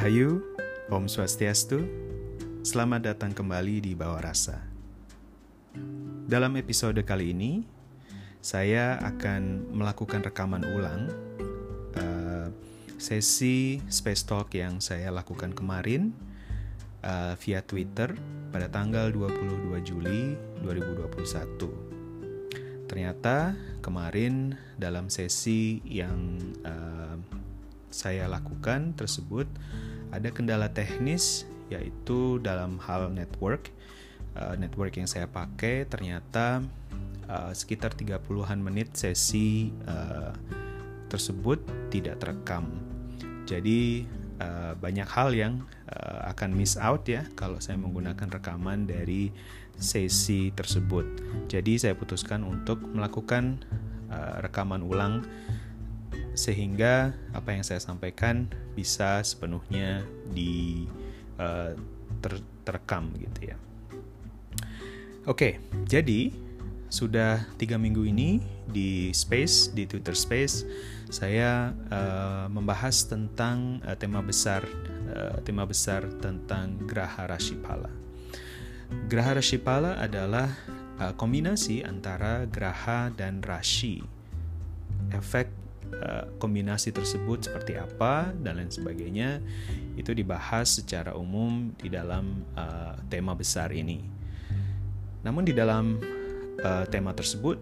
Rahayu, Om Swastiastu, selamat datang kembali di Bawah Rasa. Dalam episode kali ini, saya akan melakukan rekaman ulang uh, sesi Space Talk yang saya lakukan kemarin uh, via Twitter pada tanggal 22 Juli 2021. Ternyata kemarin dalam sesi yang uh, saya lakukan tersebut ada kendala teknis yaitu dalam hal network. Uh, network yang saya pakai ternyata uh, sekitar 30-an menit sesi uh, tersebut tidak terekam. Jadi banyak hal yang akan miss out ya kalau saya menggunakan rekaman dari sesi tersebut. Jadi saya putuskan untuk melakukan rekaman ulang sehingga apa yang saya sampaikan bisa sepenuhnya di uh, ter terekam gitu ya. Oke, jadi sudah tiga minggu ini di Space di Twitter Space saya uh, membahas tentang uh, tema besar uh, tema besar tentang Graha Rashipala. Graha Rashipala adalah uh, kombinasi antara Graha dan Rashi. Efek Eh, kombinasi tersebut seperti apa dan lain sebagainya itu dibahas secara umum di dalam uh, tema besar ini. Namun di dalam uh, tema tersebut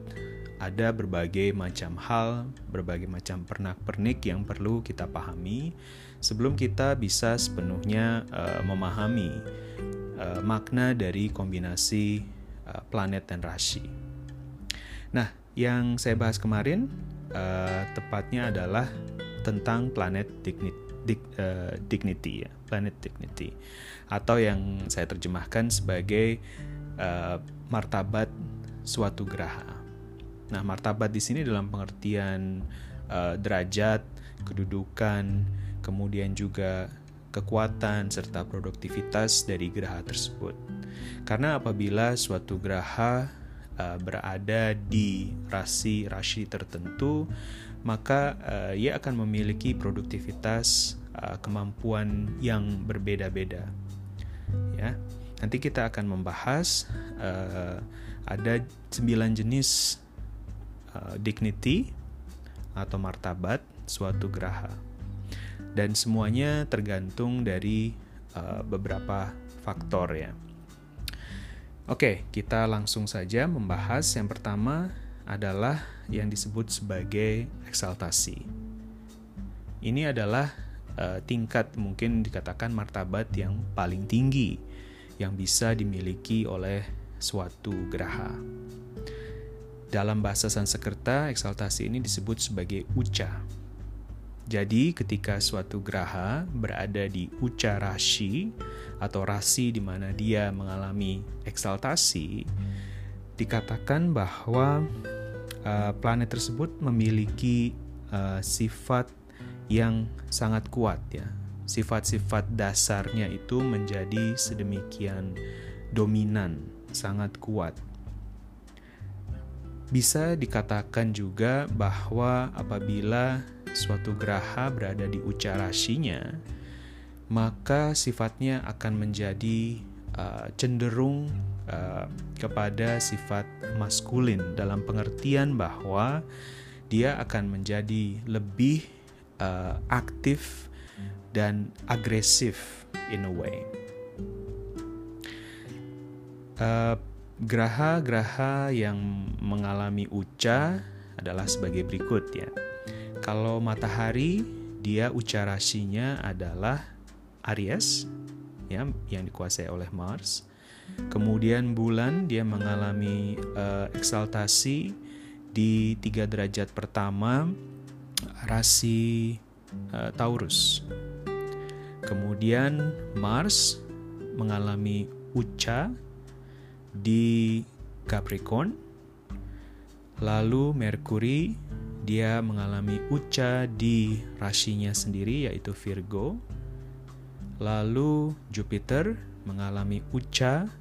ada berbagai macam hal, berbagai macam pernak-pernik yang perlu kita pahami sebelum kita bisa sepenuhnya uh, memahami uh, makna dari kombinasi uh, planet dan rasi. Nah, yang saya bahas kemarin uh, tepatnya adalah tentang planet dignity, dig, uh, dignity ya, planet dignity, atau yang saya terjemahkan sebagai uh, martabat suatu graha. Nah, martabat di sini dalam pengertian uh, derajat, kedudukan, kemudian juga kekuatan serta produktivitas dari graha tersebut. Karena apabila suatu graha uh, berada di rasi-rasi tertentu, maka uh, ia akan memiliki produktivitas uh, kemampuan yang berbeda-beda. Ya, nanti kita akan membahas uh, ada sembilan jenis uh, dignity atau martabat suatu graha, dan semuanya tergantung dari uh, beberapa faktor ya. Oke, kita langsung saja membahas yang pertama adalah yang disebut sebagai eksaltasi. Ini adalah uh, tingkat mungkin dikatakan martabat yang paling tinggi yang bisa dimiliki oleh suatu geraha. Dalam bahasa Sanskerta, eksaltasi ini disebut sebagai uca. Jadi, ketika suatu geraha berada di uca rashi, atau rasi di mana dia mengalami eksaltasi, dikatakan bahwa uh, planet tersebut memiliki uh, sifat yang sangat kuat ya. Sifat-sifat dasarnya itu menjadi sedemikian dominan, sangat kuat. Bisa dikatakan juga bahwa apabila suatu geraha berada di ucarasinya, maka sifatnya akan menjadi uh, cenderung uh, kepada sifat maskulin dalam pengertian bahwa dia akan menjadi lebih uh, aktif dan agresif in a way. Uh, yang mengalami uca adalah sebagai berikut ya. Kalau matahari, dia ucarasinya adalah Aries ya yang dikuasai oleh Mars. Kemudian bulan dia mengalami uh, eksaltasi di tiga derajat pertama rasi uh, Taurus. Kemudian Mars mengalami uca di Capricorn. Lalu Merkuri dia mengalami uca di rasinya sendiri yaitu Virgo. Lalu Jupiter mengalami uca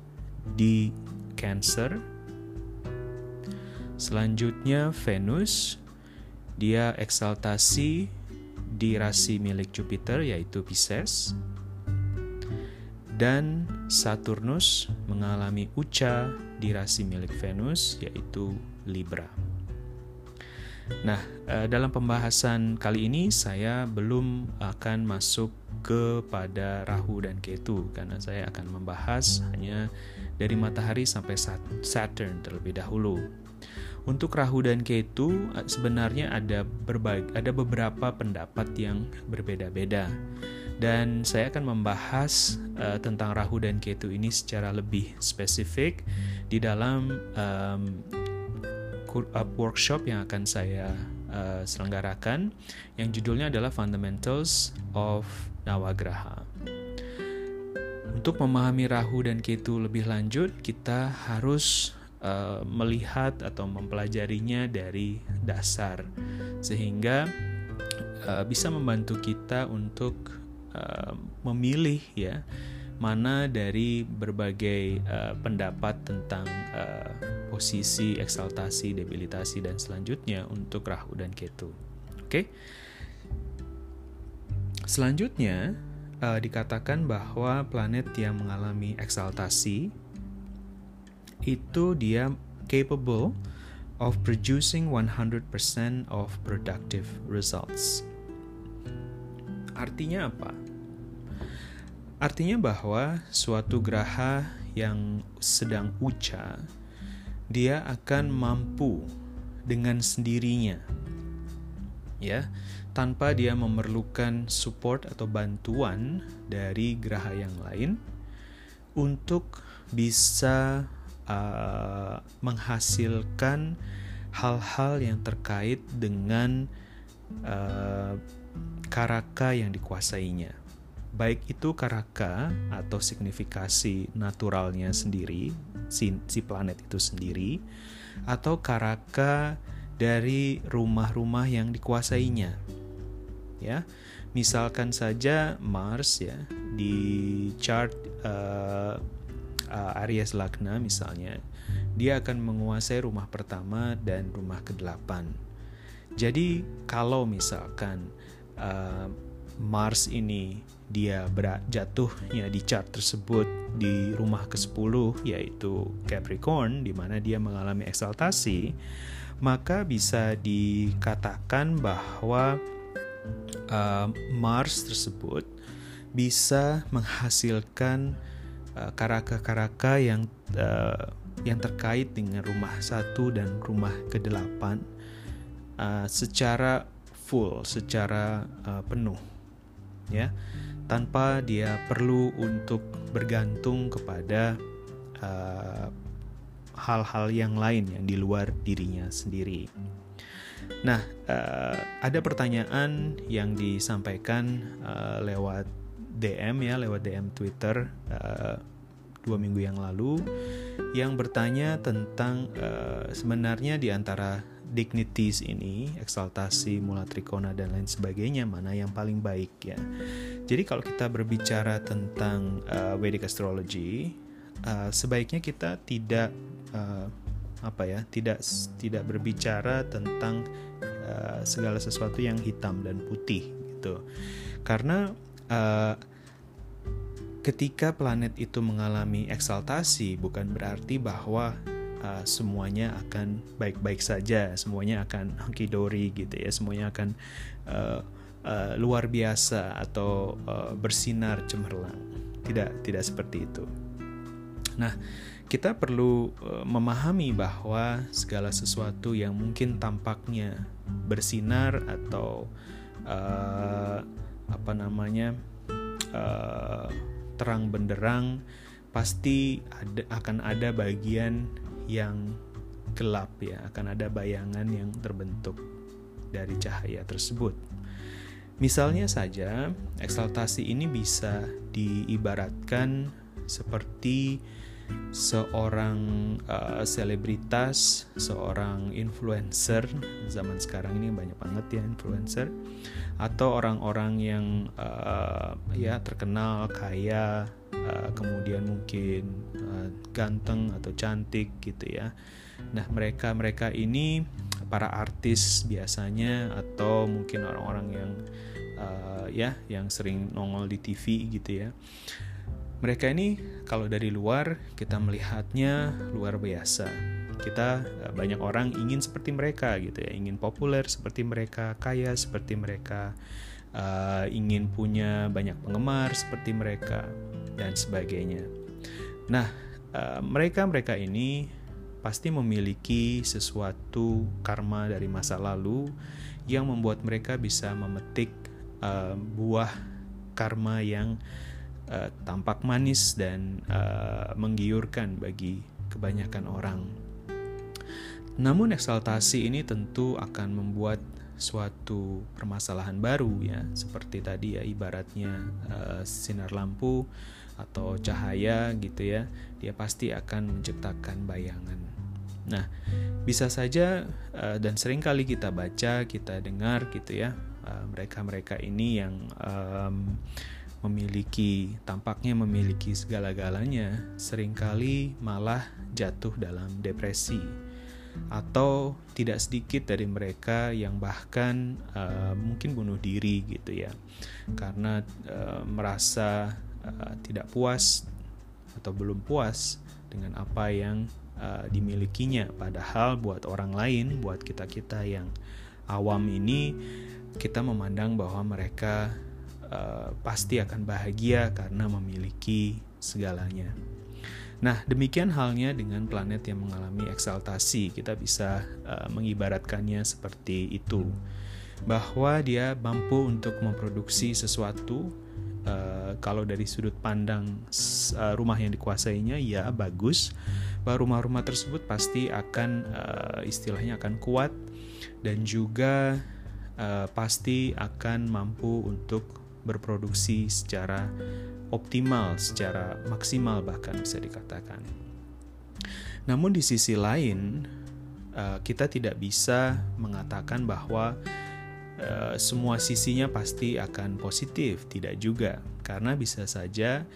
di Cancer. Selanjutnya Venus dia eksaltasi di rasi milik Jupiter yaitu Pisces dan Saturnus mengalami uca di rasi milik Venus yaitu Libra. Nah, eh, dalam pembahasan kali ini saya belum akan masuk kepada Rahu dan Ketu karena saya akan membahas hanya dari matahari sampai Saturn terlebih dahulu. Untuk Rahu dan Ketu eh, sebenarnya ada berbagai ada beberapa pendapat yang berbeda-beda dan saya akan membahas uh, tentang Rahu dan Ketu ini secara lebih spesifik di dalam um, workshop yang akan saya uh, selenggarakan yang judulnya adalah Fundamentals of Nawagraha. Untuk memahami Rahu dan Ketu lebih lanjut, kita harus uh, melihat atau mempelajarinya dari dasar sehingga uh, bisa membantu kita untuk uh, memilih ya mana dari berbagai uh, pendapat tentang uh, posisi eksaltasi, debilitasi dan selanjutnya untuk Rahu dan Ketu. Oke. Okay? Selanjutnya uh, dikatakan bahwa planet yang mengalami eksaltasi itu dia capable of producing 100% of productive results. Artinya apa? Artinya bahwa suatu geraha yang sedang uca, dia akan mampu dengan sendirinya, ya, tanpa dia memerlukan support atau bantuan dari geraha yang lain untuk bisa uh, menghasilkan hal-hal yang terkait dengan uh, karaka yang dikuasainya baik itu karaka atau signifikasi naturalnya sendiri, si, si planet itu sendiri, atau karaka dari rumah-rumah yang dikuasainya. Ya, misalkan saja Mars ya di chart uh, uh, Aries Lagna misalnya, dia akan menguasai rumah pertama dan rumah kedelapan. Jadi kalau misalkan uh, Mars ini dia jatuhnya di chart tersebut di rumah ke-10 yaitu Capricorn di mana dia mengalami eksaltasi. Maka bisa dikatakan bahwa uh, Mars tersebut bisa menghasilkan uh, karaka-karaka yang uh, yang terkait dengan rumah satu dan rumah ke-8 uh, secara full, secara uh, penuh ya tanpa dia perlu untuk bergantung kepada uh, hal-hal uh, yang lain yang di luar dirinya sendiri. Nah, uh, ada pertanyaan yang disampaikan uh, lewat DM ya, lewat DM Twitter uh, dua minggu yang lalu, yang bertanya tentang uh, sebenarnya di antara dignities ini, eksaltasi, mula trikona dan lain sebagainya mana yang paling baik ya. Jadi kalau kita berbicara tentang uh, Vedic astrology, uh, sebaiknya kita tidak uh, apa ya, tidak tidak berbicara tentang uh, segala sesuatu yang hitam dan putih gitu. Karena uh, ketika planet itu mengalami eksaltasi bukan berarti bahwa uh, semuanya akan baik-baik saja, semuanya akan hunky-dory gitu ya, semuanya akan uh, uh, luar biasa atau uh, bersinar cemerlang. Tidak, tidak seperti itu. Nah, kita perlu uh, memahami bahwa segala sesuatu yang mungkin tampaknya bersinar atau uh, apa namanya uh, terang benderang pasti ada, akan ada bagian yang gelap ya, akan ada bayangan yang terbentuk dari cahaya tersebut. Misalnya saja, eksaltasi ini bisa diibaratkan seperti seorang uh, selebritas, seorang influencer zaman sekarang ini banyak banget ya influencer atau orang-orang yang uh, ya terkenal kaya uh, kemudian mungkin uh, ganteng atau cantik gitu ya. Nah, mereka-mereka ini para artis biasanya atau mungkin orang-orang yang uh, ya yang sering nongol di TV gitu ya. Mereka ini kalau dari luar kita melihatnya luar biasa. Kita banyak orang ingin seperti mereka gitu ya. Ingin populer seperti mereka kaya seperti mereka uh, ingin punya banyak penggemar seperti mereka dan sebagainya nah uh, mereka mereka ini pasti memiliki sesuatu karma dari masa lalu yang membuat mereka bisa memetik uh, buah karma yang uh, tampak manis dan uh, menggiurkan bagi kebanyakan orang. Namun eksaltasi ini tentu akan membuat suatu permasalahan baru ya, seperti tadi ya ibaratnya uh, sinar lampu atau cahaya gitu ya, dia pasti akan menciptakan bayangan. Nah, bisa saja uh, dan sering kali kita baca, kita dengar gitu ya, eh, mereka-mereka ini yang um, memiliki tampaknya memiliki segala-galanya, sering kali malah jatuh dalam depresi atau tidak sedikit dari mereka yang bahkan uh, mungkin bunuh diri gitu ya, karena uh, merasa uh, tidak puas atau belum puas dengan apa yang uh, dimilikinya. Padahal buat orang lain, buat kita-kita yang awam ini, kita memandang bahwa mereka uh, pasti akan bahagia karena memiliki segalanya. Nah, demikian halnya dengan planet yang mengalami eksaltasi. Kita bisa uh, mengibaratkannya seperti itu, bahwa dia mampu untuk memproduksi sesuatu. Uh, kalau dari sudut pandang uh, rumah yang dikuasainya, ya bagus bahwa rumah-rumah tersebut pasti akan uh, istilahnya akan kuat dan juga uh, pasti akan mampu untuk berproduksi secara optimal, secara maksimal bahkan bisa dikatakan. Namun di sisi lain uh, kita tidak bisa mengatakan bahwa uh, semua sisinya pasti akan positif, tidak juga karena bisa saja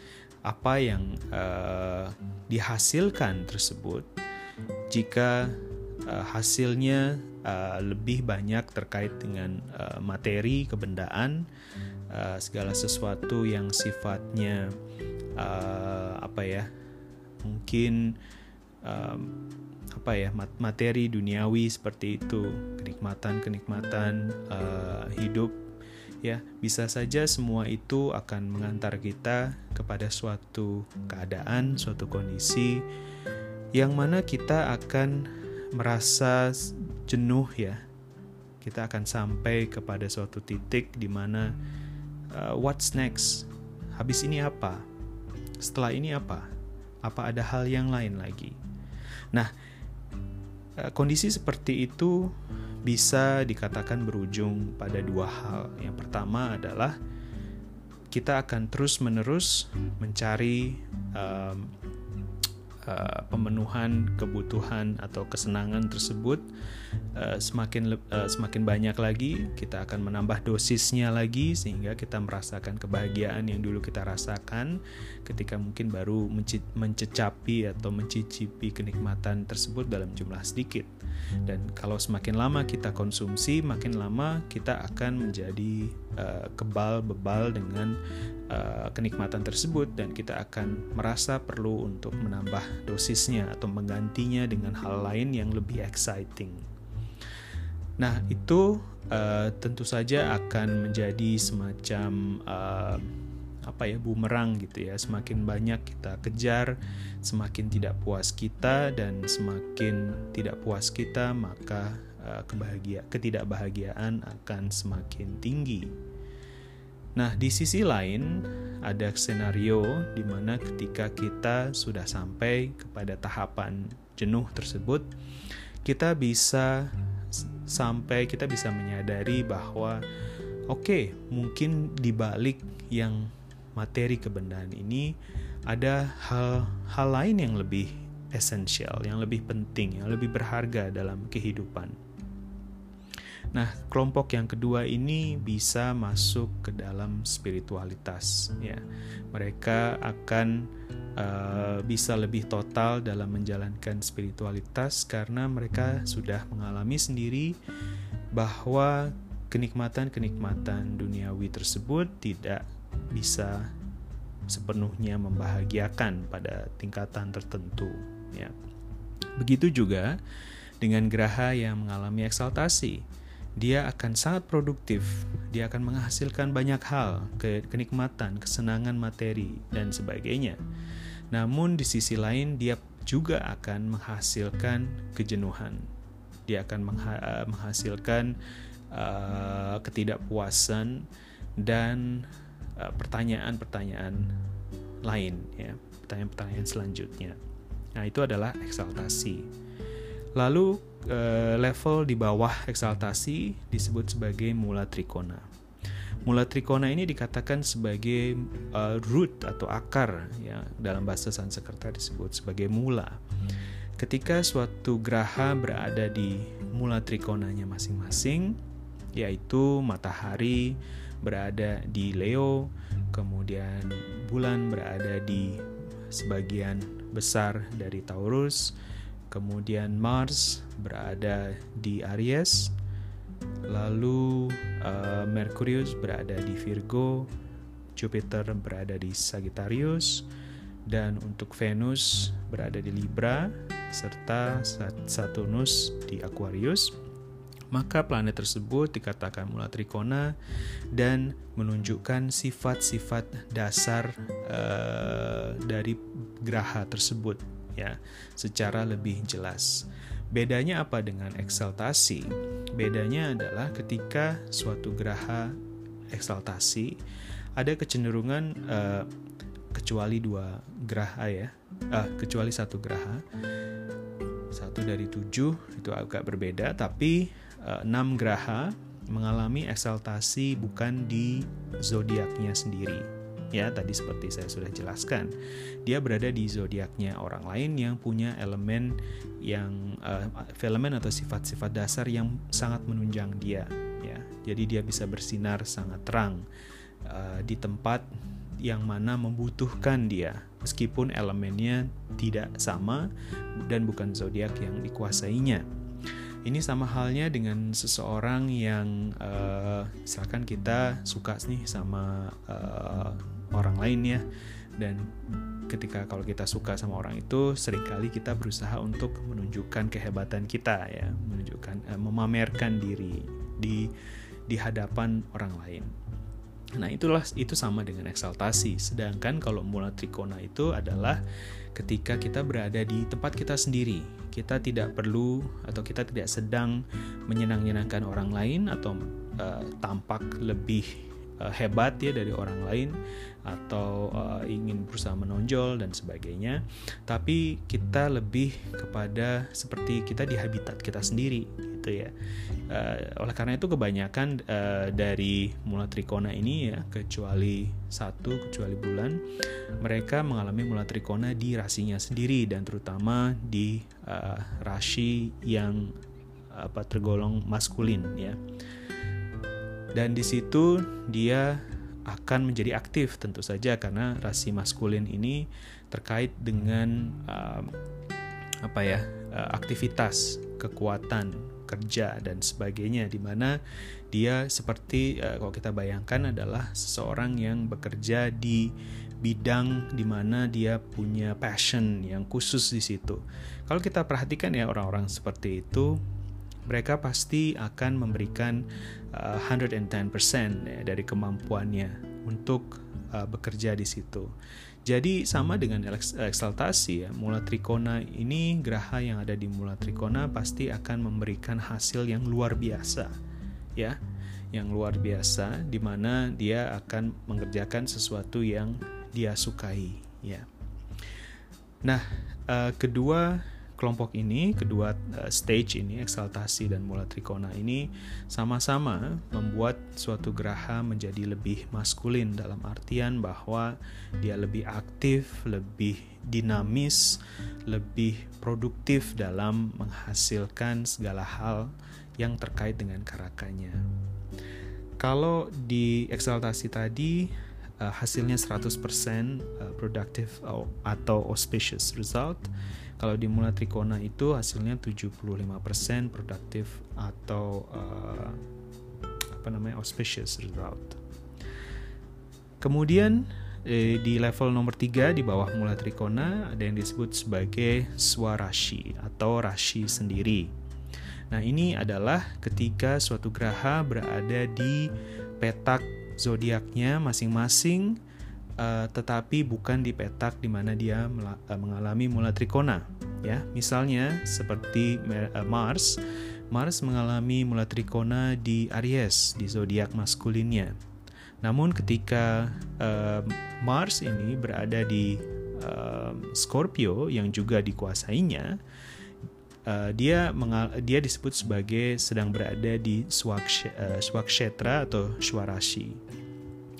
apa yang uh, dihasilkan tersebut jika hasilnya lebih banyak terkait dengan materi kebendaan uh, segala sesuatu yang sifatnya uh, apa ya mungkin um, apa ya materi duniawi seperti itu kenikmatan kenikmatan uh, hidup ya bisa saja semua itu akan mengantar kita kepada suatu keadaan, suatu kondisi yang mana kita akan merasa jenuh ya. Kita akan sampai kepada suatu titik di mana uh, what's next? Habis ini apa? Setelah ini apa? Apa ada hal yang lain lagi? Nah, uh, kondisi seperti itu bisa dikatakan berujung pada dua hal. Yang pertama adalah kita akan terus-menerus mencari um, uh, pemenuhan kebutuhan atau kesenangan tersebut uh, semakin uh, semakin banyak lagi kita akan menambah dosisnya lagi sehingga kita merasakan kebahagiaan yang dulu kita rasakan ketika mungkin baru mencecapi atau mencicipi kenikmatan tersebut dalam jumlah sedikit dan kalau semakin lama kita konsumsi makin lama kita akan menjadi uh, kebal bebal dengan uh, kenikmatan tersebut dan kita akan merasa perlu untuk menambah dosisnya atau menggantinya dengan hal lain yang lebih exciting. Nah, itu uh, tentu saja akan menjadi semacam uh, apa ya bumerang gitu ya. Semakin banyak kita kejar, semakin tidak puas kita dan semakin tidak puas kita, maka uh, kebahagia ketidakbahagiaan akan semakin tinggi. Nah, di sisi lain ada skenario di mana ketika kita sudah sampai kepada tahapan jenuh tersebut, kita bisa sampai kita bisa menyadari bahwa oke, okay, mungkin di balik yang materi kebendaan ini ada hal-hal lain yang lebih esensial, yang lebih penting, yang lebih berharga dalam kehidupan. Nah, kelompok yang kedua ini bisa masuk ke dalam spiritualitas, ya. Mereka akan uh, bisa lebih total dalam menjalankan spiritualitas karena mereka sudah mengalami sendiri bahwa kenikmatan-kenikmatan duniawi tersebut tidak bisa sepenuhnya membahagiakan pada tingkatan tertentu ya. Begitu juga dengan geraha yang mengalami eksaltasi. Dia akan sangat produktif, dia akan menghasilkan banyak hal, ke kenikmatan, kesenangan materi, dan sebagainya. Namun di sisi lain dia juga akan menghasilkan kejenuhan. Dia akan mengha menghasilkan uh, ketidakpuasan dan Eh, pertanyaan-pertanyaan lain ya pertanyaan-pertanyaan selanjutnya nah itu adalah eksaltasi lalu eh, level di bawah eksaltasi disebut sebagai mula trikona. Mula trikona ini dikatakan sebagai uh, root atau akar ya dalam bahasa Sanskerta disebut sebagai mula. Ketika suatu graha berada di mula trikonanya masing-masing yaitu matahari berada di Leo, kemudian bulan berada di sebagian besar dari Taurus, kemudian Mars berada di Aries, lalu uh, Merkurius berada di Virgo, Jupiter berada di Sagittarius, dan untuk Venus berada di Libra, serta Saturnus di Aquarius. Maka planet tersebut dikatakan mula trikona dan menunjukkan sifat-sifat dasar uh, dari graha tersebut ya secara lebih jelas. Bedanya apa dengan eksaltasi? Bedanya adalah ketika suatu graha eksaltasi ada kecenderungan uh, kecuali dua graha ya, uh, kecuali satu graha satu dari tujuh itu agak berbeda tapi Eh, enam graha mengalami eksaltasi bukan di zodiaknya sendiri. Ya, tadi seperti saya sudah jelaskan, dia berada di zodiaknya orang lain yang punya elemen yang uh, elemen atau sifat-sifat dasar yang sangat menunjang dia. Ya, jadi dia bisa bersinar sangat terang uh, di tempat yang mana membutuhkan dia, meskipun elemennya tidak sama dan bukan zodiak yang dikuasainya. Ini sama halnya dengan seseorang yang uh, misalkan kita suka nih sama orang lain ya dan ketika kalau kita suka sama orang itu sering kali kita berusaha untuk menunjukkan kehebatan kita ya menunjukkan uh, memamerkan diri di di hadapan orang lain Nah, itulah itu sama dengan eksaltasi. Sedangkan kalau mula trikona itu adalah ketika kita berada di tempat kita sendiri. Kita tidak perlu atau kita tidak sedang menyenang-nyenangkan orang lain atau uh, tampak lebih uh, hebat ya dari orang lain atau uh, ingin berusaha menonjol dan sebagainya. Tapi kita lebih kepada seperti kita di habitat kita sendiri gitu ya. Uh, oleh karena itu kebanyakan uh, dari mula trikona ini ya kecuali satu kecuali bulan mereka mengalami mula trikona di rasinya sendiri dan terutama di uh, rasi yang apa tergolong maskulin ya. Dan di situ dia akan menjadi aktif tentu saja karena rasi maskulin ini terkait dengan uh, apa ya uh, aktivitas kekuatan kerja dan sebagainya di mana dia seperti uh, kalau kita bayangkan adalah seseorang yang bekerja di bidang di mana dia punya passion yang khusus di situ. Kalau kita perhatikan ya orang-orang seperti itu mereka pasti akan memberikan uh, 110% ya, dari kemampuannya untuk uh, bekerja di situ. Jadi sama dengan eksaltasi ya, mula trikona ini geraha yang ada di mula trikona pasti akan memberikan hasil yang luar biasa ya, yang luar biasa di mana dia akan mengerjakan sesuatu yang dia sukai ya. Nah, uh, kedua kelompok ini, kedua uh, stage ini, eksaltasi dan mula trikona ini sama-sama membuat suatu geraha menjadi lebih maskulin dalam artian bahwa dia lebih aktif, lebih dinamis, lebih produktif dalam menghasilkan segala hal yang terkait dengan karakanya. Kalau di eksaltasi tadi uh, hasilnya 100% uh, productive atau auspicious result, kalau di mula trikona itu hasilnya 75% produktif atau uh, apa namanya auspicious result. Kemudian eh, di level nomor 3 di bawah mula trikona ada yang disebut sebagai swarashi atau rashi sendiri. Nah, ini adalah ketika suatu graha berada di petak zodiaknya masing-masing uh, tetapi bukan di petak di mana dia uh, mengalami mula trikona ya. Misalnya seperti uh, Mars, Mars mengalami mula trikona di Aries di zodiak maskulinnya. Namun ketika uh, Mars ini berada di uh, Scorpio yang juga dikuasainya, uh, dia mengal dia disebut sebagai sedang berada di swakshetra uh, atau swarashi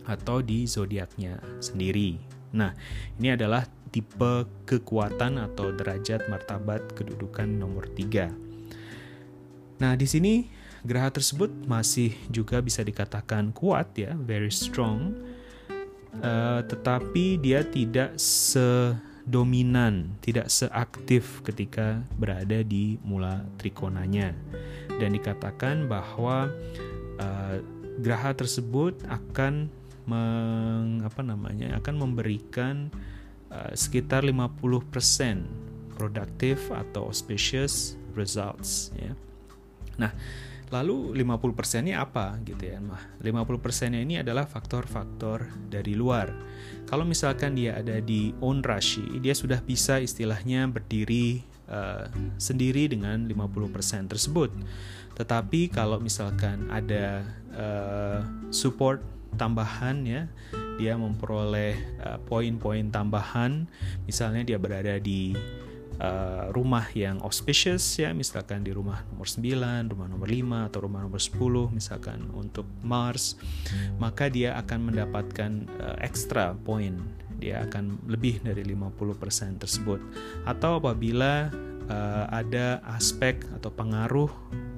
atau di zodiaknya sendiri. Nah, ini adalah tipe kekuatan atau derajat martabat kedudukan nomor tiga. Nah, di sini geraha tersebut masih juga bisa dikatakan kuat ya, very strong. Uh, tetapi dia tidak se dominan, tidak seaktif ketika berada di mula trikonanya. Dan dikatakan bahwa uh, graha tersebut akan meng, apa namanya akan memberikan uh, sekitar 50% produktif atau auspicious results ya. Nah, Lalu 50% ini apa gitu ya. Nah, 50% ini adalah faktor-faktor dari luar. Kalau misalkan dia ada di own rashi, dia sudah bisa istilahnya berdiri uh, sendiri dengan 50% tersebut. Tetapi kalau misalkan ada uh, support tambahan ya, dia memperoleh uh, poin-poin tambahan, misalnya dia berada di uh, rumah yang auspicious ya misalkan di rumah nomor 9, rumah nomor 5 atau rumah nomor 10 misalkan untuk Mars maka dia akan mendapatkan uh, ekstra poin. Dia akan lebih dari 50% tersebut. Atau apabila uh, ada aspek atau pengaruh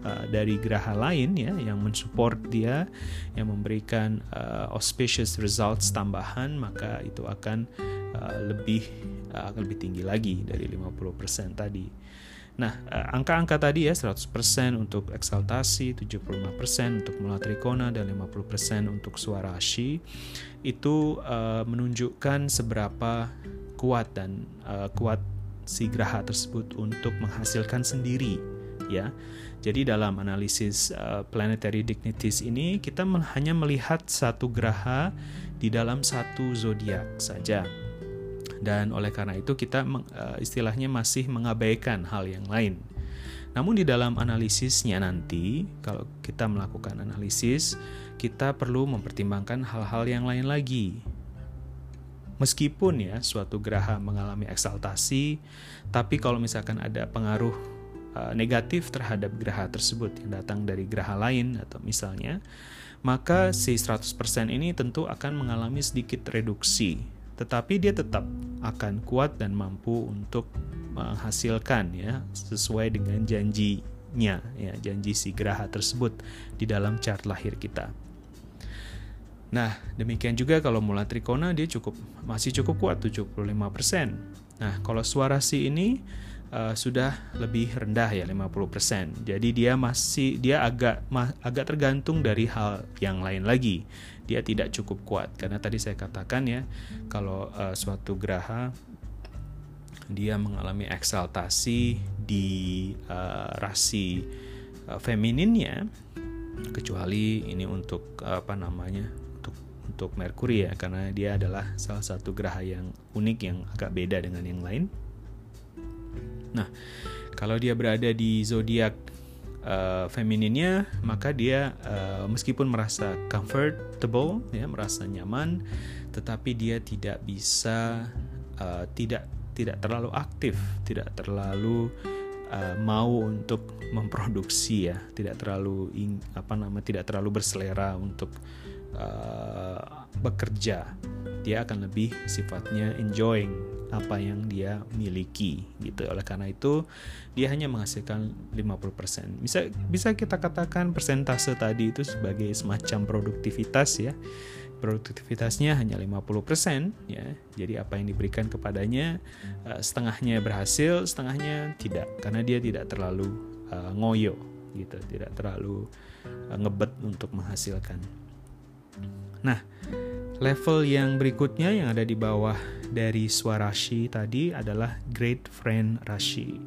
uh, dari geraha lain ya yang mensupport dia yang memberikan uh, auspicious results tambahan maka itu akan uh, lebih uh, lebih tinggi lagi dari 50% tadi. Nah, angka-angka tadi ya 100% untuk eksaltasi, 75% untuk mula trikona dan 50% untuk suara ashi itu uh, menunjukkan seberapa kuat dan uh, kuat si graha tersebut untuk menghasilkan sendiri ya. Jadi dalam analisis uh, planetary dignities ini kita hanya melihat satu graha di dalam satu zodiak saja dan oleh karena itu kita uh, istilahnya masih mengabaikan hal yang lain. Namun di dalam analisisnya nanti kalau kita melakukan analisis kita perlu mempertimbangkan hal-hal yang lain lagi. Meskipun ya suatu geraha mengalami eksaltasi, tapi kalau misalkan ada pengaruh uh, negatif terhadap geraha tersebut yang datang dari geraha lain atau misalnya, maka si 100% ini tentu akan mengalami sedikit reduksi tetapi dia tetap akan kuat dan mampu untuk menghasilkan ya sesuai dengan janjinya ya janji si graha tersebut di dalam chart lahir kita. Nah, demikian juga kalau mula trikona dia cukup masih cukup kuat 75%. Nah, kalau suara si ini uh, sudah lebih rendah ya 50%. Jadi dia masih dia agak ma, agak tergantung dari hal yang lain lagi dia tidak cukup kuat karena tadi saya katakan ya kalau uh, suatu geraha dia mengalami eksaltasi di uh, rasi uh, femininnya kecuali ini untuk uh, apa namanya untuk untuk Merkuri ya karena dia adalah salah satu geraha yang unik yang agak beda dengan yang lain. Nah, kalau dia berada di zodiak uh, femininnya maka dia uh, meskipun merasa comfortable ya merasa nyaman tetapi dia tidak bisa uh, tidak tidak terlalu aktif tidak terlalu uh, mau untuk memproduksi ya. Tidak terlalu ing, apa nama tidak terlalu berselera untuk uh, bekerja. Dia akan lebih sifatnya enjoying apa yang dia miliki gitu. Oleh karena itu dia hanya menghasilkan 50%. Bisa bisa kita katakan persentase tadi itu sebagai semacam produktivitas ya. Produktivitasnya hanya 50% ya. Jadi apa yang diberikan kepadanya uh, setengahnya berhasil, setengahnya tidak karena dia tidak terlalu uh, ngoyo gitu, tidak terlalu uh, ngebet untuk menghasilkan. Nah, level yang berikutnya yang ada di bawah dari swarashi tadi adalah great friend rashi.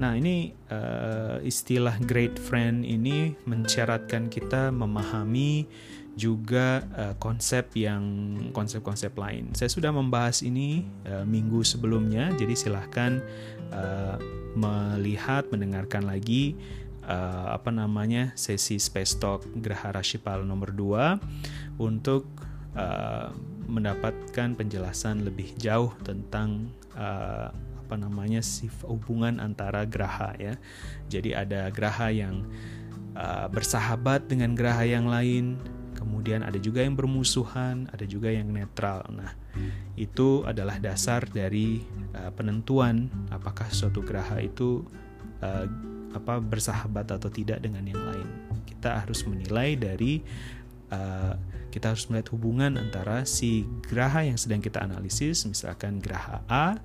Nah, ini uh, istilah great friend ini mensyaratkan kita memahami juga uh, konsep yang konsep-konsep lain. Saya sudah membahas ini uh, minggu sebelumnya, jadi silahkan uh, melihat, mendengarkan lagi uh, apa namanya sesi Space Talk Graha Rashipal nomor 2 untuk uh, mendapatkan penjelasan lebih jauh tentang uh, apa namanya sif hubungan antara graha ya. Jadi ada graha yang uh, bersahabat dengan graha yang lain, kemudian ada juga yang bermusuhan, ada juga yang netral. Nah, itu adalah dasar dari uh, penentuan apakah suatu geraha itu uh, apa bersahabat atau tidak dengan yang lain. Kita harus menilai dari uh, kita harus melihat hubungan antara si geraha yang sedang kita analisis, misalkan geraha A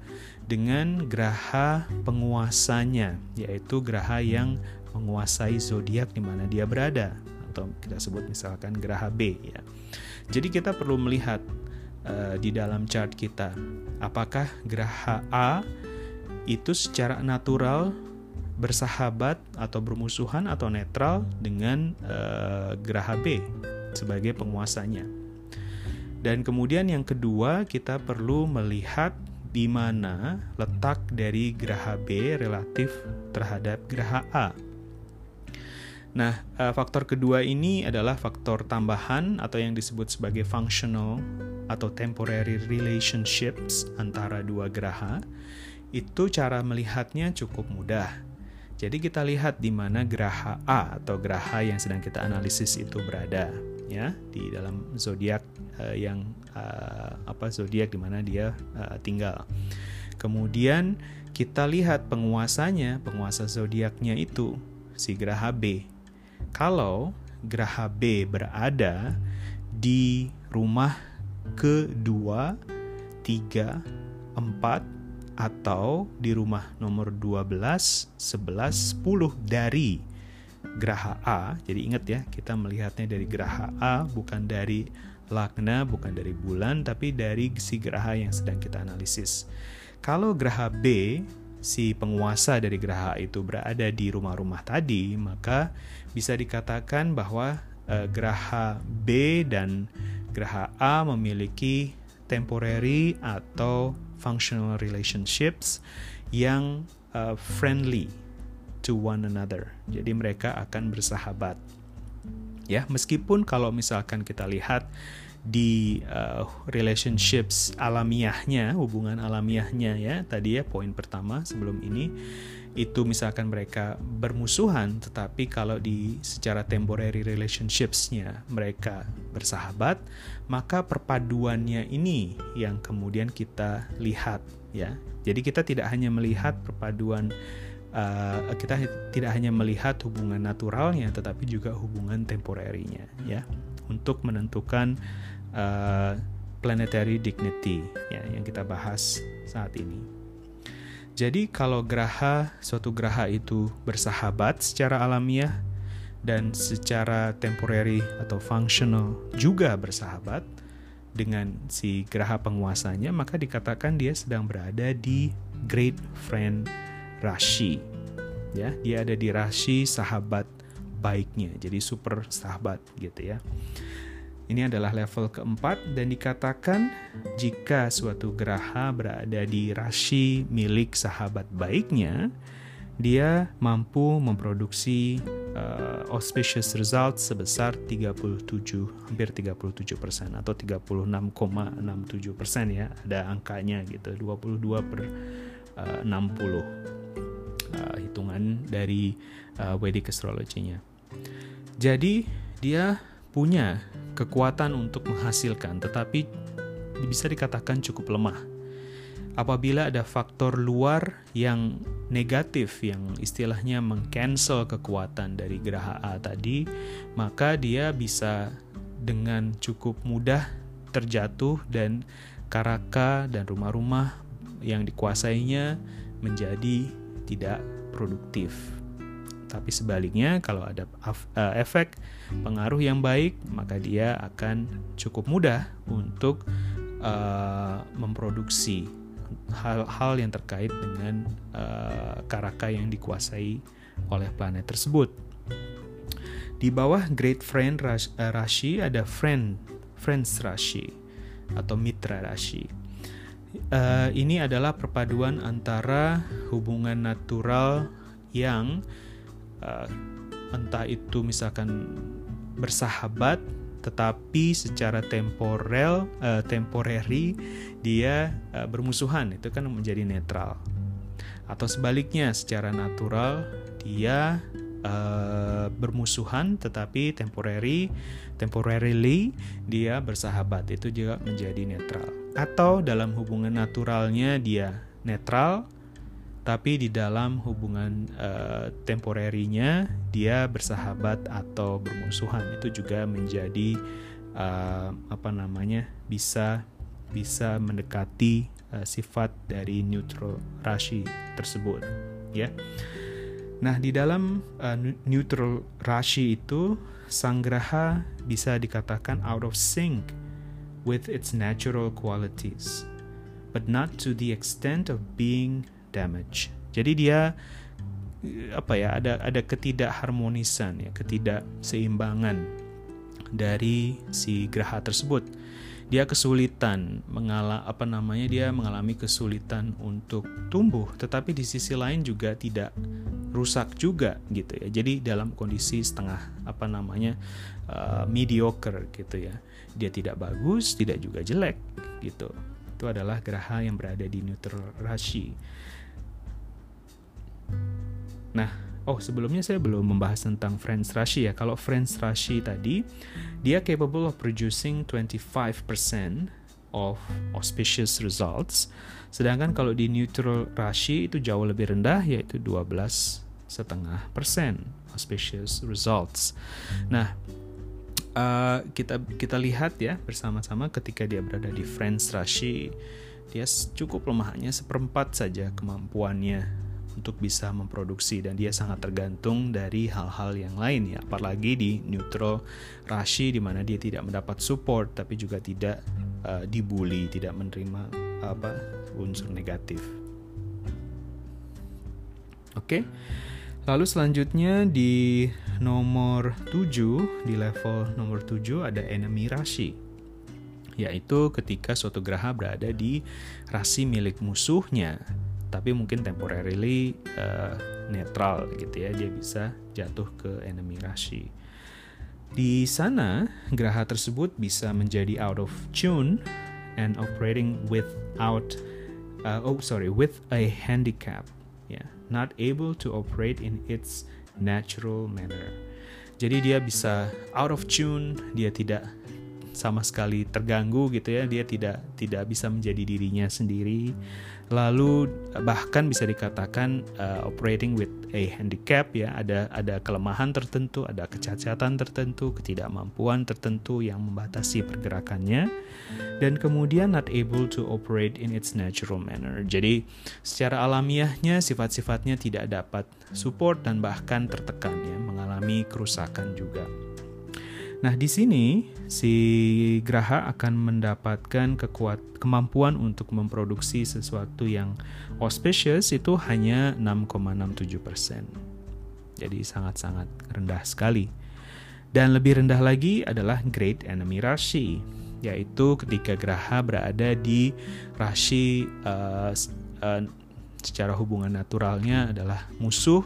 dengan geraha penguasanya, yaitu geraha yang menguasai zodiak di mana dia berada atau kita sebut misalkan geraha B ya. Jadi kita perlu melihat uh, di dalam chart kita apakah geraha A itu secara natural bersahabat atau bermusuhan atau netral dengan uh, geraha B sebagai penguasanya. Dan kemudian yang kedua kita perlu melihat di mana letak dari geraha B relatif terhadap geraha A. Nah, uh, faktor kedua ini adalah faktor tambahan atau yang disebut sebagai functional atau temporary relationships antara dua geraha. Itu cara melihatnya cukup mudah. Jadi kita lihat di mana geraha A atau geraha yang sedang kita analisis itu berada, ya, di dalam zodiak uh, yang uh, apa zodiak di mana dia uh, tinggal. Kemudian kita lihat penguasanya, penguasa zodiaknya itu si geraha B kalau geraha B berada di rumah kedua, tiga, empat, atau di rumah nomor 12, 11, 10 dari geraha A. Jadi ingat ya, kita melihatnya dari geraha A bukan dari lagna, bukan dari bulan, tapi dari si geraha yang sedang kita analisis. Kalau geraha B si penguasa dari geraha itu berada di rumah-rumah tadi, maka bisa dikatakan bahwa uh, geraha B dan geraha A memiliki temporary atau functional relationships yang uh, friendly to one another. Jadi mereka akan bersahabat. Ya, meskipun kalau misalkan kita lihat di uh, relationships alamiahnya, hubungan alamiahnya ya, tadi ya poin pertama sebelum ini itu misalkan mereka bermusuhan, tetapi kalau di secara temporary relationshipsnya mereka bersahabat, maka perpaduannya ini yang kemudian kita lihat ya. Jadi kita tidak hanya melihat perpaduan uh, kita tidak hanya melihat hubungan naturalnya, tetapi juga hubungan temporarinya ya untuk menentukan uh, planetary dignity ya yang kita bahas saat ini. Jadi kalau geraha suatu geraha itu bersahabat secara alamiah dan secara temporary atau functional juga bersahabat dengan si geraha penguasanya, maka dikatakan dia sedang berada di great friend Rashi. Ya, dia ada di Rashi sahabat baiknya. Jadi super sahabat gitu ya. Ini adalah level keempat dan dikatakan jika suatu geraha berada di rasi milik sahabat baiknya, dia mampu memproduksi uh, auspicious result sebesar 37 hampir 37 persen atau 36,67 persen ya ada angkanya gitu 22 per uh, 60 uh, hitungan dari uh, Vedic astrology-nya. Jadi dia punya kekuatan untuk menghasilkan, tetapi bisa dikatakan cukup lemah. Apabila ada faktor luar yang negatif, yang istilahnya mengcancel kekuatan dari geraha A tadi, maka dia bisa dengan cukup mudah terjatuh dan karaka dan rumah-rumah yang dikuasainya menjadi tidak produktif. Tapi sebaliknya kalau ada uh, efek pengaruh yang baik, maka dia akan cukup mudah untuk uh, memproduksi hal-hal yang terkait dengan uh, karaka yang dikuasai oleh planet tersebut. Di bawah Great Friend Rashi ada Friend Friends Rashi atau Mitra Rashi. Uh, ini adalah perpaduan antara hubungan natural yang uh, entah itu misalkan bersahabat tetapi secara temporal uh, temporary dia uh, bermusuhan. Itu kan menjadi netral. Atau sebaliknya secara natural dia uh, bermusuhan tetapi temporary temporarily dia bersahabat. Itu juga menjadi netral. Atau dalam hubungan naturalnya dia netral tapi di dalam hubungan uh, temporerinya dia bersahabat atau bermusuhan. Itu juga menjadi uh, apa namanya bisa bisa mendekati uh, sifat dari neutral rashi tersebut ya. Nah di dalam uh, neutral rashi itu sanggraha bisa dikatakan out of sync with its natural qualities but not to the extent of being damage. Jadi dia apa ya ada ada ketidakharmonisan ya ketidakseimbangan dari si graha tersebut. Dia kesulitan mengalami apa namanya dia mengalami kesulitan untuk tumbuh tetapi di sisi lain juga tidak rusak juga gitu ya. Jadi dalam kondisi setengah apa namanya uh, mediocre gitu ya. Dia tidak bagus tidak juga jelek gitu. Itu adalah geraha yang berada di neutral rashi Nah, oh sebelumnya saya belum membahas tentang Friends Rashi ya. Kalau Friends Rashi tadi, dia capable of producing 25% of auspicious results. Sedangkan kalau di neutral Rashi itu jauh lebih rendah yaitu 12 setengah persen auspicious results. Nah, uh, kita kita lihat ya bersama-sama ketika dia berada di Friends Rashi, dia cukup lemah hanya seperempat saja kemampuannya untuk bisa memproduksi dan dia sangat tergantung dari hal-hal yang lain ya apalagi di neutral rashi di mana dia tidak mendapat support tapi juga tidak uh, dibully tidak menerima apa unsur negatif oke okay? lalu selanjutnya di nomor 7 di level nomor 7 ada enemy rashi yaitu ketika suatu graha berada di rasi milik musuhnya tapi mungkin temporarily uh, netral gitu ya dia bisa jatuh ke enemy rashi. Di sana geraha tersebut bisa menjadi out of tune and operating without uh, oh sorry with a handicap ya. Yeah, not able to operate in its natural manner. Jadi dia bisa out of tune dia tidak sama sekali terganggu gitu ya. Dia tidak tidak bisa menjadi dirinya sendiri. Lalu bahkan bisa dikatakan uh, operating with a handicap ya. Ada ada kelemahan tertentu ada kecacatan tertentu ketidakmampuan tertentu yang membatasi pergerakannya. Dan kemudian not able to operate in its natural manner. Jadi secara alamiahnya sifat-sifatnya tidak dapat support dan bahkan tertekan ya. Mengalami kerusakan juga Nah, di sini si Graha akan mendapatkan kekuat kemampuan untuk memproduksi sesuatu yang auspicious itu hanya 6,67%. Jadi sangat-sangat rendah sekali. Dan lebih rendah lagi adalah Great Enemy Rashi, yaitu ketika Graha berada di Rashi uh, uh, secara hubungan naturalnya adalah musuh,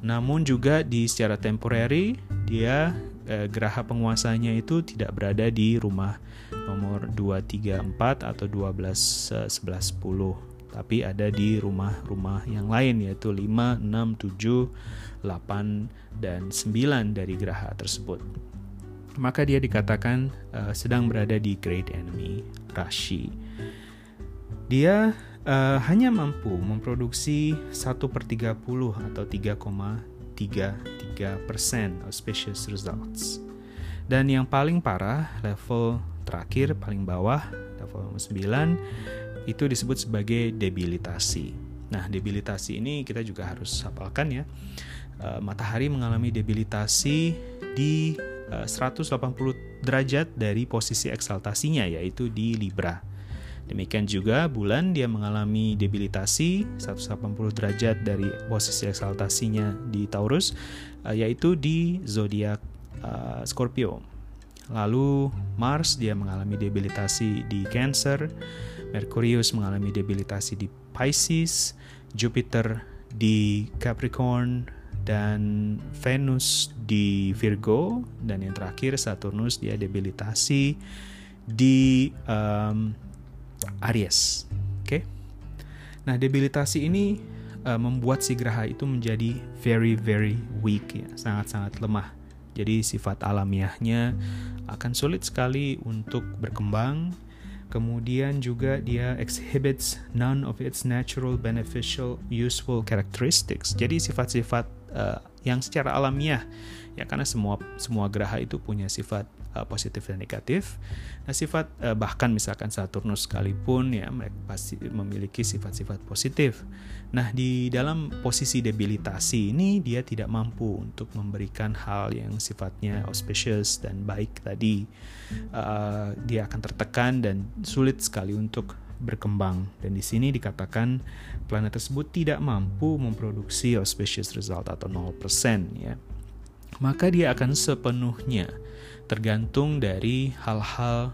namun juga di secara temporary dia eh, geraha penguasanya itu tidak berada di rumah nomor 2, 3, 4 atau 12, 11, 10 tapi ada di rumah-rumah yang lain yaitu 5, 6, 7, 8 dan 9 dari geraha tersebut. Maka dia dikatakan uh, sedang berada di Great Enemy Rashi. Dia uh, hanya mampu memproduksi 1 per 30 atau 3,33% auspicious results. Dan yang paling parah, level terakhir paling bawah, level 9, itu disebut sebagai debilitasi. Nah, debilitasi ini kita juga harus hafalkan ya. Uh, matahari mengalami debilitasi di uh, 180 derajat dari posisi eksaltasinya yaitu di Libra. Demikian juga bulan dia mengalami debilitasi 180 derajat dari posisi eksaltasinya di Taurus uh, yaitu di zodiak uh, Scorpio. Lalu Mars dia mengalami debilitasi di Cancer, Merkurius mengalami debilitasi di Pisces, Jupiter di Capricorn, dan Venus di Virgo, dan yang terakhir Saturnus dia debilitasi di um, Aries. Oke, okay? nah debilitasi ini uh, membuat si Graha itu menjadi very very weak ya, sangat-sangat lemah. Jadi sifat alamiahnya akan sulit sekali untuk berkembang Kemudian juga dia exhibits none of its natural beneficial useful characteristics. Jadi sifat-sifat uh, yang secara alamiah ya karena semua semua geraha itu punya sifat uh, positif dan negatif. Nah, sifat uh, bahkan misalkan Saturnus sekalipun ya mereka pasti memiliki sifat-sifat positif. Nah, di dalam posisi debilitasi ini dia tidak mampu untuk memberikan hal yang sifatnya auspicious dan baik tadi. Uh, dia akan tertekan dan sulit sekali untuk berkembang dan di sini dikatakan planet tersebut tidak mampu memproduksi auspicious result atau 0% ya maka dia akan sepenuhnya tergantung dari hal-hal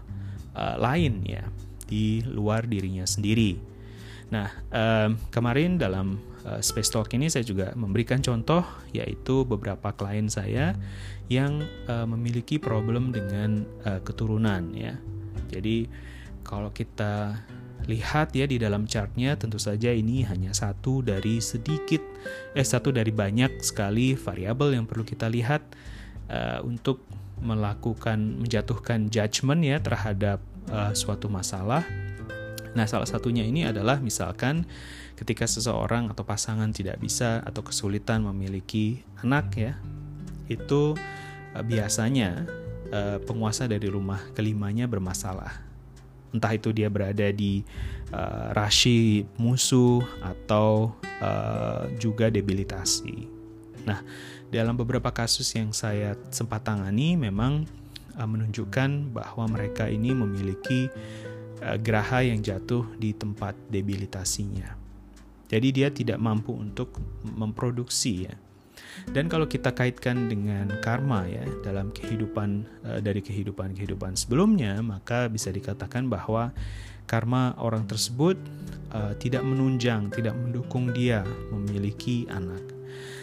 uh, lain ya di luar dirinya sendiri. Nah, um, kemarin dalam uh, Space Talk ini saya juga memberikan contoh yaitu beberapa klien saya yang uh, memiliki problem dengan uh, keturunan ya. Jadi kalau kita lihat ya di dalam chartnya tentu saja ini hanya satu dari sedikit eh satu dari banyak sekali variabel yang perlu kita lihat uh, untuk melakukan menjatuhkan judgement ya terhadap uh, suatu masalah. Nah, salah satunya ini adalah misalkan ketika seseorang atau pasangan tidak bisa atau kesulitan memiliki anak ya. Itu uh, biasanya uh, penguasa dari rumah kelimanya bermasalah. Entah itu dia berada di uh, rasi musuh atau uh, juga debilitasi. Nah, dalam beberapa kasus yang saya sempat tangani memang uh, menunjukkan bahwa mereka ini memiliki uh, geraha yang jatuh di tempat debilitasinya. Jadi dia tidak mampu untuk memproduksi ya. Dan kalau kita kaitkan dengan karma ya dalam kehidupan uh, dari kehidupan-kehidupan sebelumnya, maka bisa dikatakan bahwa karma orang tersebut uh, tidak menunjang, tidak mendukung dia memiliki anak.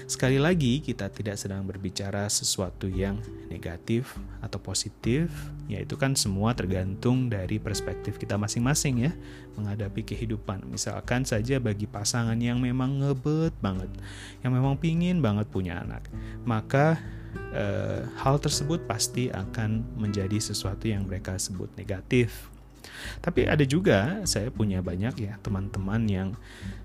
Sekali lagi, kita tidak sedang berbicara sesuatu yang negatif atau positif, yaitu kan semua tergantung dari perspektif kita masing-masing ya, menghadapi kehidupan. Misalkan saja bagi pasangan yang memang ngebet banget, yang memang pingin banget punya anak, maka eh, hal tersebut pasti akan menjadi sesuatu yang mereka sebut negatif tapi ada juga saya punya banyak ya teman-teman yang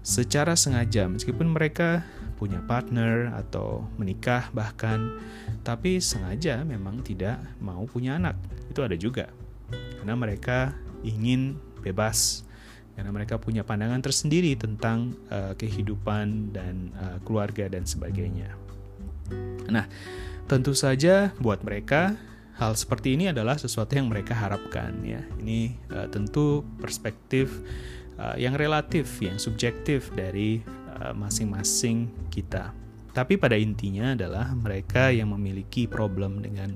secara sengaja meskipun mereka punya partner atau menikah bahkan tapi sengaja memang tidak mau punya anak. Itu ada juga. Karena mereka ingin bebas karena mereka punya pandangan tersendiri tentang uh, kehidupan dan uh, keluarga dan sebagainya. Nah, tentu saja buat mereka hal seperti ini adalah sesuatu yang mereka harapkan ya. Ini uh, tentu perspektif uh, yang relatif, yang subjektif dari eh, masing-masing uh, kita. Tapi pada intinya adalah mereka yang memiliki problem dengan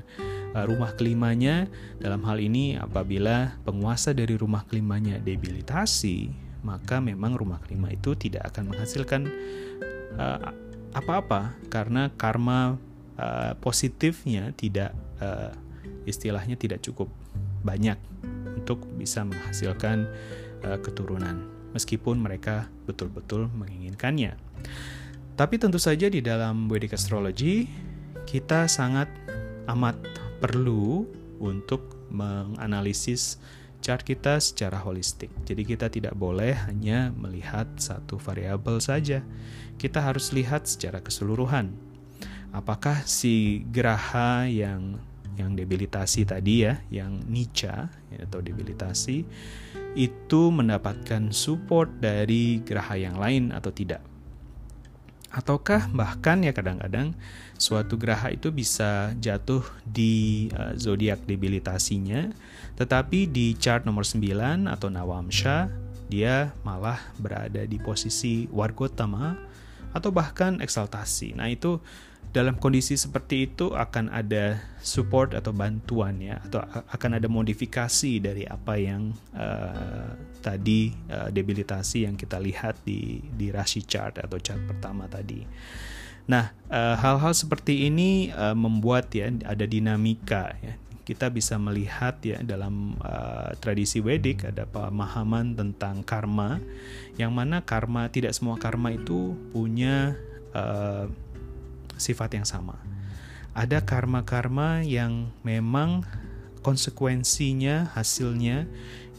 uh, rumah kelimanya. Dalam hal ini apabila penguasa dari rumah kelimanya debilitasi, maka memang rumah kelima itu tidak akan menghasilkan apa-apa uh, karena karma uh, positifnya tidak uh, istilahnya tidak cukup banyak untuk bisa menghasilkan uh, keturunan meskipun mereka betul-betul menginginkannya. Tapi tentu saja di dalam Vedic Astrology kita sangat amat perlu untuk menganalisis chart kita secara holistik. Jadi kita tidak boleh hanya melihat satu variabel saja. Kita harus lihat secara keseluruhan. Apakah si geraha yang yang debilitasi tadi ya, yang nica ya, atau debilitasi itu mendapatkan support dari geraha yang lain atau tidak. Ataukah bahkan ya kadang-kadang suatu geraha itu bisa jatuh di uh, zodiak debilitasinya, tetapi di chart nomor 9 atau Nawamsha dia malah berada di posisi wargotama atau bahkan eksaltasi. Nah, itu dalam kondisi seperti itu akan ada support atau bantuan ya atau akan ada modifikasi dari apa yang uh, tadi uh, debilitasi yang kita lihat di di rasi chart atau chart pertama tadi. Nah, eh, hal-hal uh, seperti ini uh, membuat ya ada dinamika ya. Kita bisa melihat ya dalam uh, tradisi Wedik ada pemahaman tentang karma yang mana karma tidak semua karma itu punya uh, sifat yang sama. Ada karma-karma yang memang konsekuensinya, hasilnya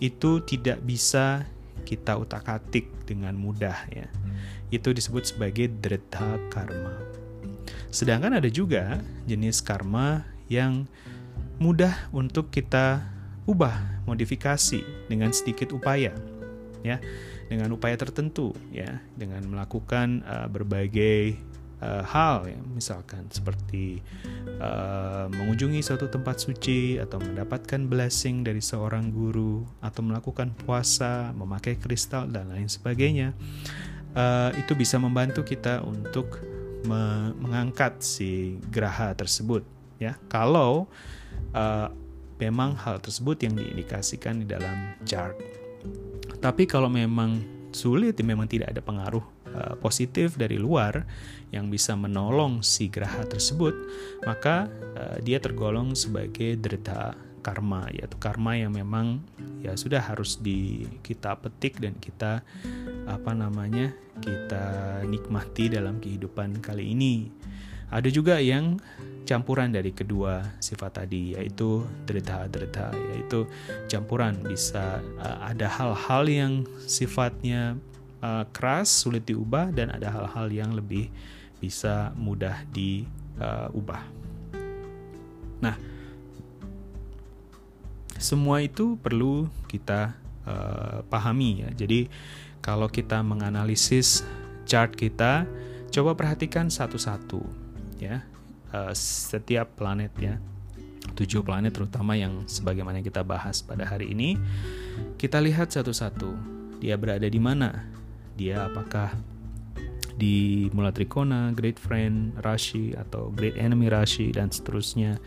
itu tidak bisa kita utak-atik dengan mudah ya. Itu disebut sebagai dreta karma. Sedangkan ada juga jenis karma yang mudah untuk kita ubah, modifikasi dengan sedikit upaya ya, dengan upaya tertentu ya, dengan melakukan uh, berbagai uh, hal ya misalkan seperti uh, mengunjungi suatu tempat suci atau mendapatkan blessing dari seorang guru atau melakukan puasa memakai kristal dan lain sebagainya uh, itu bisa membantu kita untuk me mengangkat si geraha tersebut ya. Kalau uh, memang hal tersebut yang diindikasikan di dalam chart. Tapi kalau memang sulit memang tidak ada pengaruh uh, positif dari luar yang bisa menolong si geraha tersebut, maka uh, dia tergolong sebagai derita karma, yaitu karma yang memang ya sudah harus di kita petik dan kita apa namanya kita nikmati dalam kehidupan kali ini. Ada juga yang campuran dari kedua sifat tadi yaitu derita-derita yaitu campuran bisa uh, ada hal-hal yang sifatnya uh, keras sulit diubah dan ada hal-hal yang lebih bisa mudah diubah. Nah, semua itu perlu kita uh, pahami ya. Jadi kalau kita menganalisis chart kita, coba perhatikan satu-satu ya. Uh, setiap planet ya. Tujuh planet terutama yang sebagaimana kita bahas pada hari ini, kita lihat satu-satu. Dia berada di mana? Dia apakah di Mula Trikona, Great Friend, Rashi atau Great Enemy Rashi dan seterusnya.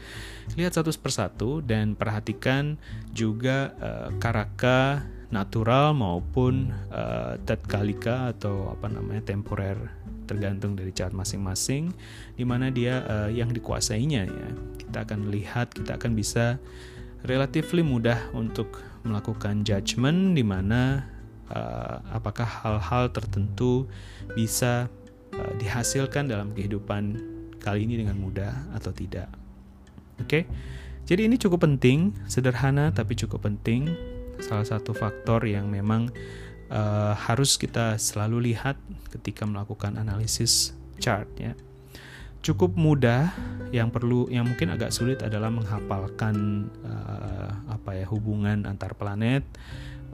Lihat satu persatu dan perhatikan juga uh, karaka natural maupun uh, tatkalika atau apa namanya temporer tergantung dari chart masing-masing di mana dia uh, yang dikuasainya ya. Kita akan lihat, kita akan bisa relatively mudah untuk melakukan judgement di mana uh, apakah hal-hal tertentu bisa uh, dihasilkan dalam kehidupan kali ini dengan mudah atau tidak. Oke, okay? jadi ini cukup penting, sederhana tapi cukup penting. Salah satu faktor yang memang uh, harus kita selalu lihat ketika melakukan analisis chart ya. Cukup mudah, yang perlu, yang mungkin agak sulit adalah menghafalkan uh, apa ya hubungan antar planet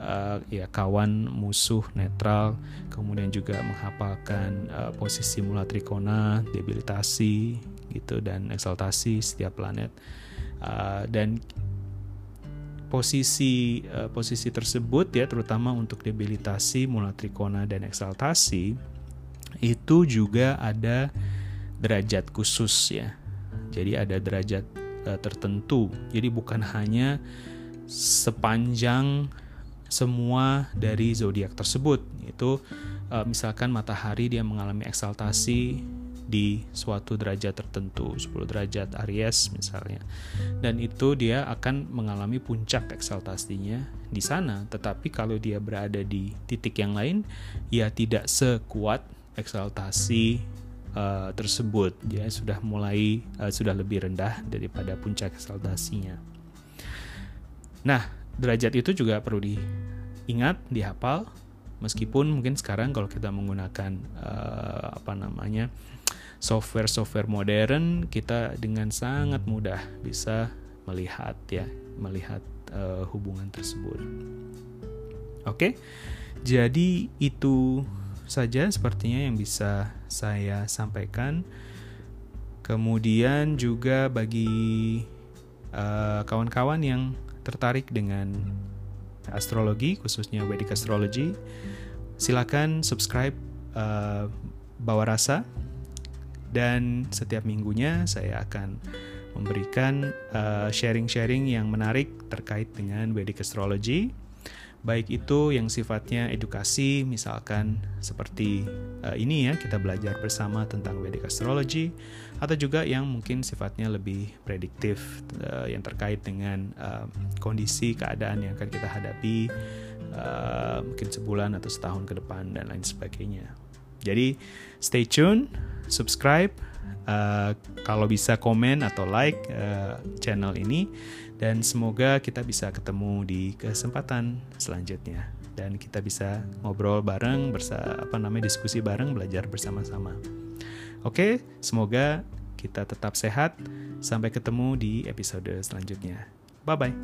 uh, ya kawan musuh netral kemudian juga menghafalkan uh, posisi mula trikona debilitasi gitu dan eksaltasi setiap planet. Uh, dan posisi uh, posisi tersebut ya terutama untuk debilitasi mula trikona dan eksaltasi itu juga ada derajat khusus ya. Jadi ada derajat uh, tertentu. Jadi bukan hanya sepanjang semua dari zodiak tersebut itu uh, misalkan matahari dia mengalami eksaltasi di suatu derajat tertentu 10 derajat Aries misalnya. Dan itu dia akan mengalami puncak eksaltasinya di sana. Tetapi kalau dia berada di titik yang lain ia tidak sekuat eksaltasi uh, tersebut. Dia sudah mulai uh, sudah lebih rendah daripada puncak eksaltasinya. Nah derajat itu juga perlu diingat, dihafal. Meskipun mungkin sekarang kalau kita menggunakan uh, apa namanya software-software modern, kita dengan sangat mudah bisa melihat ya, melihat uh, hubungan tersebut. Oke, jadi itu saja sepertinya yang bisa saya sampaikan. Kemudian juga bagi kawan eh, kawan-kawan yang tertarik dengan astrologi, khususnya Vedic Astrology, silakan subscribe uh, Bawa Rasa. Dan setiap minggunya saya akan memberikan sharing-sharing uh, yang menarik terkait dengan Vedic Astrology baik itu yang sifatnya edukasi misalkan seperti uh, ini ya kita belajar bersama tentang Vedic astrology atau juga yang mungkin sifatnya lebih prediktif uh, yang terkait dengan uh, kondisi keadaan yang akan kita hadapi uh, mungkin sebulan atau setahun ke depan dan lain sebagainya. Jadi stay tune, subscribe, uh, kalau bisa komen atau like uh, channel ini dan semoga kita bisa ketemu di kesempatan selanjutnya dan kita bisa ngobrol bareng bersa apa namanya diskusi bareng belajar bersama-sama. Oke, semoga kita tetap sehat. Sampai ketemu di episode selanjutnya. Bye bye.